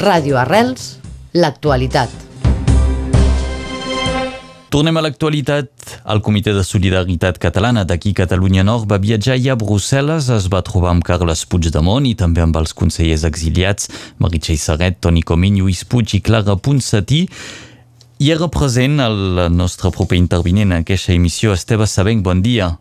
Ràdio Arrels, l'actualitat. Tornem a l'actualitat. El Comitè de Solidaritat Catalana d'aquí Catalunya Nord va viatjar i a Brussel·les es va trobar amb Carles Puigdemont i també amb els consellers exiliats Meritxell Serret, Toni Comín, Lluís Puig i Clara Ponsatí. I era present el nostre proper intervinent en aquesta emissió, Esteve Sabenc. Bon dia.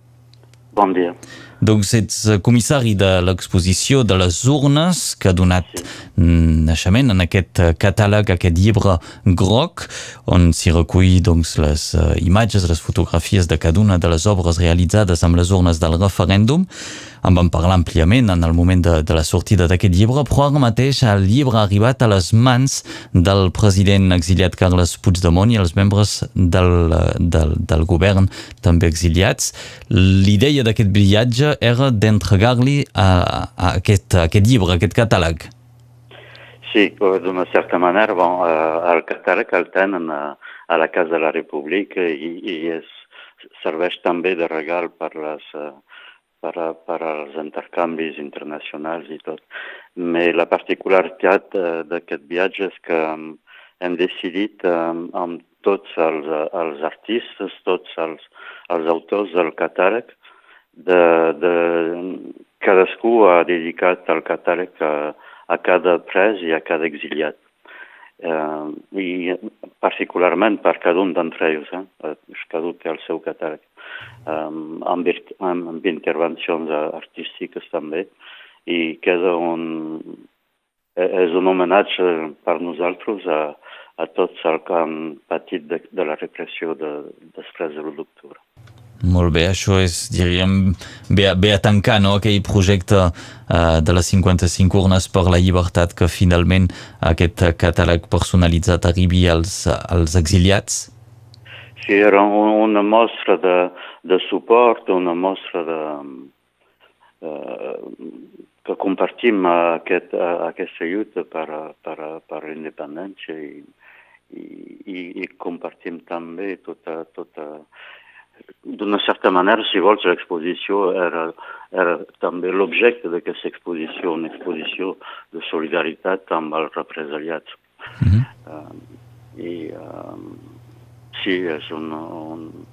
Bon dia. Doncs ets comissari de l'exposició de les urnes que ha donat sí. naixement en aquest catàleg, aquest llibre groc, on s'hi recull doncs, les uh, imatges, les fotografies de cada una de les obres realitzades amb les urnes del referèndum. En vam parlar àmpliament en el moment de, de la sortida d'aquest llibre, però ara mateix el llibre ha arribat a les mans del president exiliat Carles Puigdemont i els membres del, del, del govern també exiliats. L'idea d'aquest viatge era d'entregar-li a, a, aquest, a aquest llibre, a aquest catàleg. Sí, d'una certa manera, bon, el catàleg el tenen a, a la Casa de la República i, i és, serveix també de regal per les, per, a, per als intercanvis internacionals i tot. Però la particularitat uh, d'aquest viatge és que um, hem decidit um, amb tots els, els artistes, tots els, els autors del catàleg, de, de, cadascú ha dedicat el catàleg a, a cada pres i a cada exiliat. Uh, I particularment per cada un d'entre ells, eh? cada un té el seu catàleg um, amb, amb intervencions artístiques també, i queda un, és un homenatge per nosaltres a, a tots els que han patit de, de la repressió de, després de l'1 d'octubre. Molt bé, això és, diríem, bé, bé a tancar no? aquell projecte uh, de les 55 urnes per la llibertat que finalment aquest catàleg personalitzat arribi als, als exiliats? Sí, era una mostra de, de suport, una mostra de, uh, que compartim aquest, aquesta lluita per, per, per l'independència i, i, i compartim també tota, tota d'una certa manera, si vols, l'exposició era, era també l'objecte d'aquesta exposició, una exposició de solidaritat amb els represaliats. Mm -hmm. uh, I uh, sí, és un, un,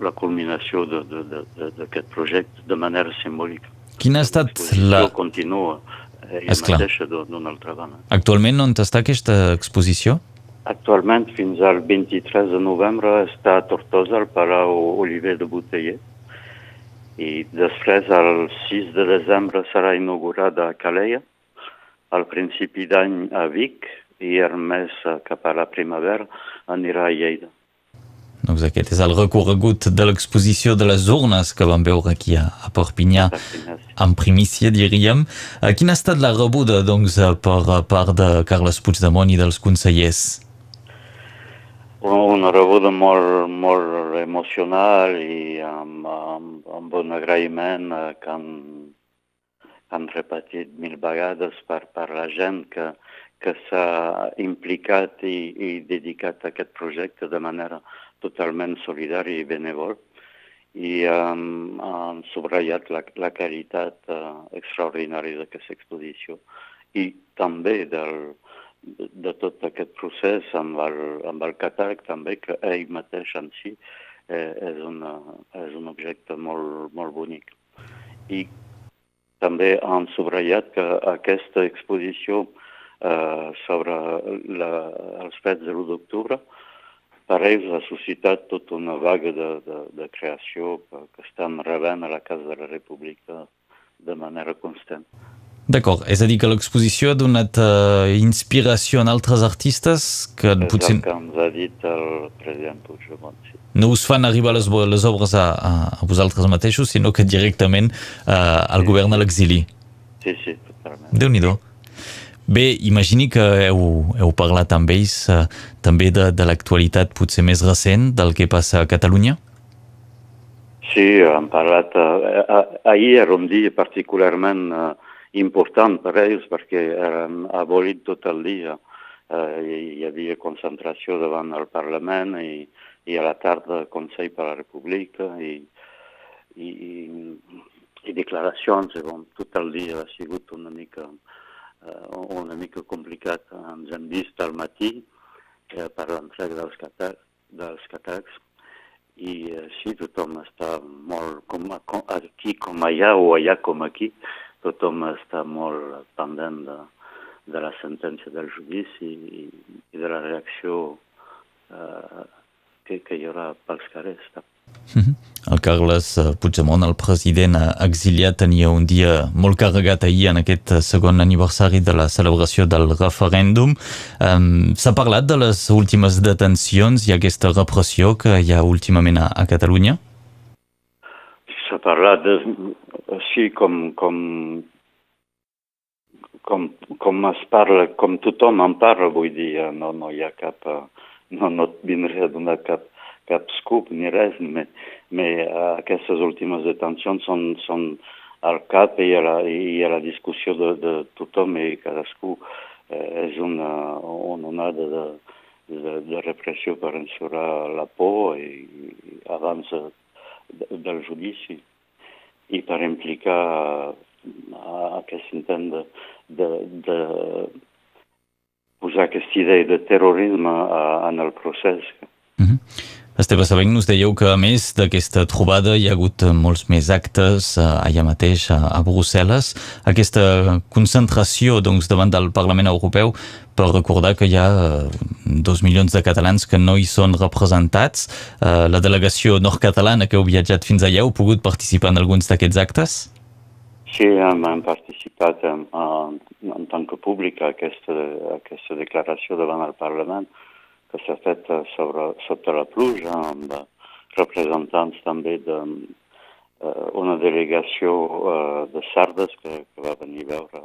la culminació d'aquest projecte de manera simbòlica. Quina ha estat la... continua ella mateixa d'una altra banda. Actualment on està aquesta exposició? Actualment, fins al 23 de novembre, està a Tortosa, al Palau Oliver de Boteller. I després, el 6 de desembre, serà inaugurada a Calella, al principi d'any a Vic, i el mes cap a la primavera anirà a Lleida. Doncs aquest és el recorregut de l'exposició de les urnes que vam veure aquí a, a Perpinyà, en primícia, diríem. Quina ha estat la rebuda, doncs, per part de Carles Puigdemont i dels consellers? una rebuda molt, molt emocional i amb, amb, amb un agraïment eh, que han, han repetit mil vegades per, per la gent que, que s'ha implicat i, i dedicat a aquest projecte de manera totalment solidària i benevol i um, han subratllat la, la qualitat uh, extraordinària d'aquesta exposició i també del, de tot aquest procés amb el, amb el catàleg també, que ell mateix en si eh, és, una, és un objecte molt, molt bonic. I també han subratllat que aquesta exposició eh, sobre la, els fets de l'1 d'octubre per ells ha suscitat tota una vaga de, de, de creació que, estan rebent a la Casa de la República de manera constant. D'acord, és a dir que l'exposició ha donat uh, inspiració en altres artistes que és potser... que ens ha dit el president Puigdemont, sí. No us fan arribar les, les obres a, a, a vosaltres mateixos, sinó que directament uh, al sí, govern a l'exili. Sí, sí, totalment. Déu-n'hi-do. Bé, imagini que heu, heu parlat amb ells uh, també de, de l'actualitat potser més recent del que passa a Catalunya? Sí, hem parlat... Uh, ahir era un dia particularment... Uh, important per ells perquè eren abolit tot el dia. Eh, hi havia concentració davant el Parlament i, i a la tarda Consell per la República i, i i declaracions, i bon, tot el dia ha sigut una mica, uh, una mica complicat. Ens hem vist al matí eh, per l'entrega dels, catàlegs, dels catàlegs i així tothom està molt, com, com aquí com allà o allà com aquí, tothom està molt pendent de, de la sentència del judici i, i de la reacció eh, que, que hi haurà pels carrers. -hmm. El Carles eh, Puigdemont, el president exiliat, tenia un dia molt carregat ahir en aquest segon aniversari de la celebració del referèndum. Um, S'ha parlat de les últimes detencions i aquesta repressió que hi ha últimament a, a Catalunya? S'ha parlat de, així com, com, com, com es parla, com tothom en parla, vull dir, no, no hi ha cap... No, no vindré a donar cap cap scoop ni res, mais, mais aquestes últimes detencions són, són al cap i a la, i a la discussió de, de tothom i cadascú eh, és una, una onada de, de, de repressió per ensurar la por i, i abans de, de, del judici i per implicar uh, aquest intent de, de, de posar aquesta idea de terrorisme uh, en el procés. Mm -hmm. Esteve Sabent, nos dèieu que a més d'aquesta trobada hi ha hagut molts més actes eh, allà mateix a, Brussel·les. Aquesta concentració doncs, davant del Parlament Europeu per recordar que hi ha eh, dos milions de catalans que no hi són representats. Eh, la delegació nord-catalana que heu viatjat fins allà heu pogut participar en alguns d'aquests actes? Sí, hem participat en, en, en tant que públic a aquesta, a aquesta declaració davant el Parlament que s'ha fet sobre, sota la pluja amb representants també d'una uh, delegació uh, de Sardes que, que va venir a veure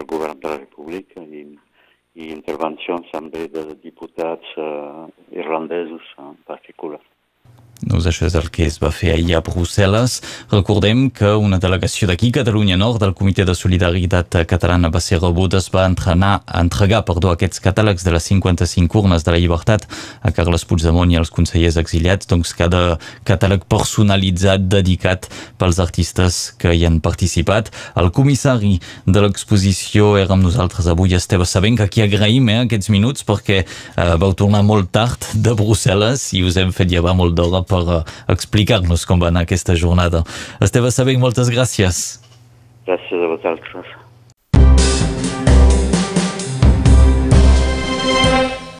el govern de la República i, i intervencions també de diputats irlandesos en particular. Doncs això és el que es va fer ahir a Brussel·les. Recordem que una delegació d'aquí, Catalunya Nord, del Comitè de Solidaritat Catalana va ser rebuda, es va entrenar, entregar perdó, aquests catàlegs de les 55 urnes de la llibertat a Carles Puigdemont i als consellers exiliats, doncs cada catàleg personalitzat, dedicat pels artistes que hi han participat. El comissari de l'exposició era amb nosaltres avui, Esteve Sabent, que aquí agraïm eh, aquests minuts perquè eh, vau tornar molt tard de Brussel·les i us hem fet llevar molt d'hora per uh, explicar-nos com va anar aquesta jornada. Esteve Sabent, moltes gràcies. Gràcies a vosaltres.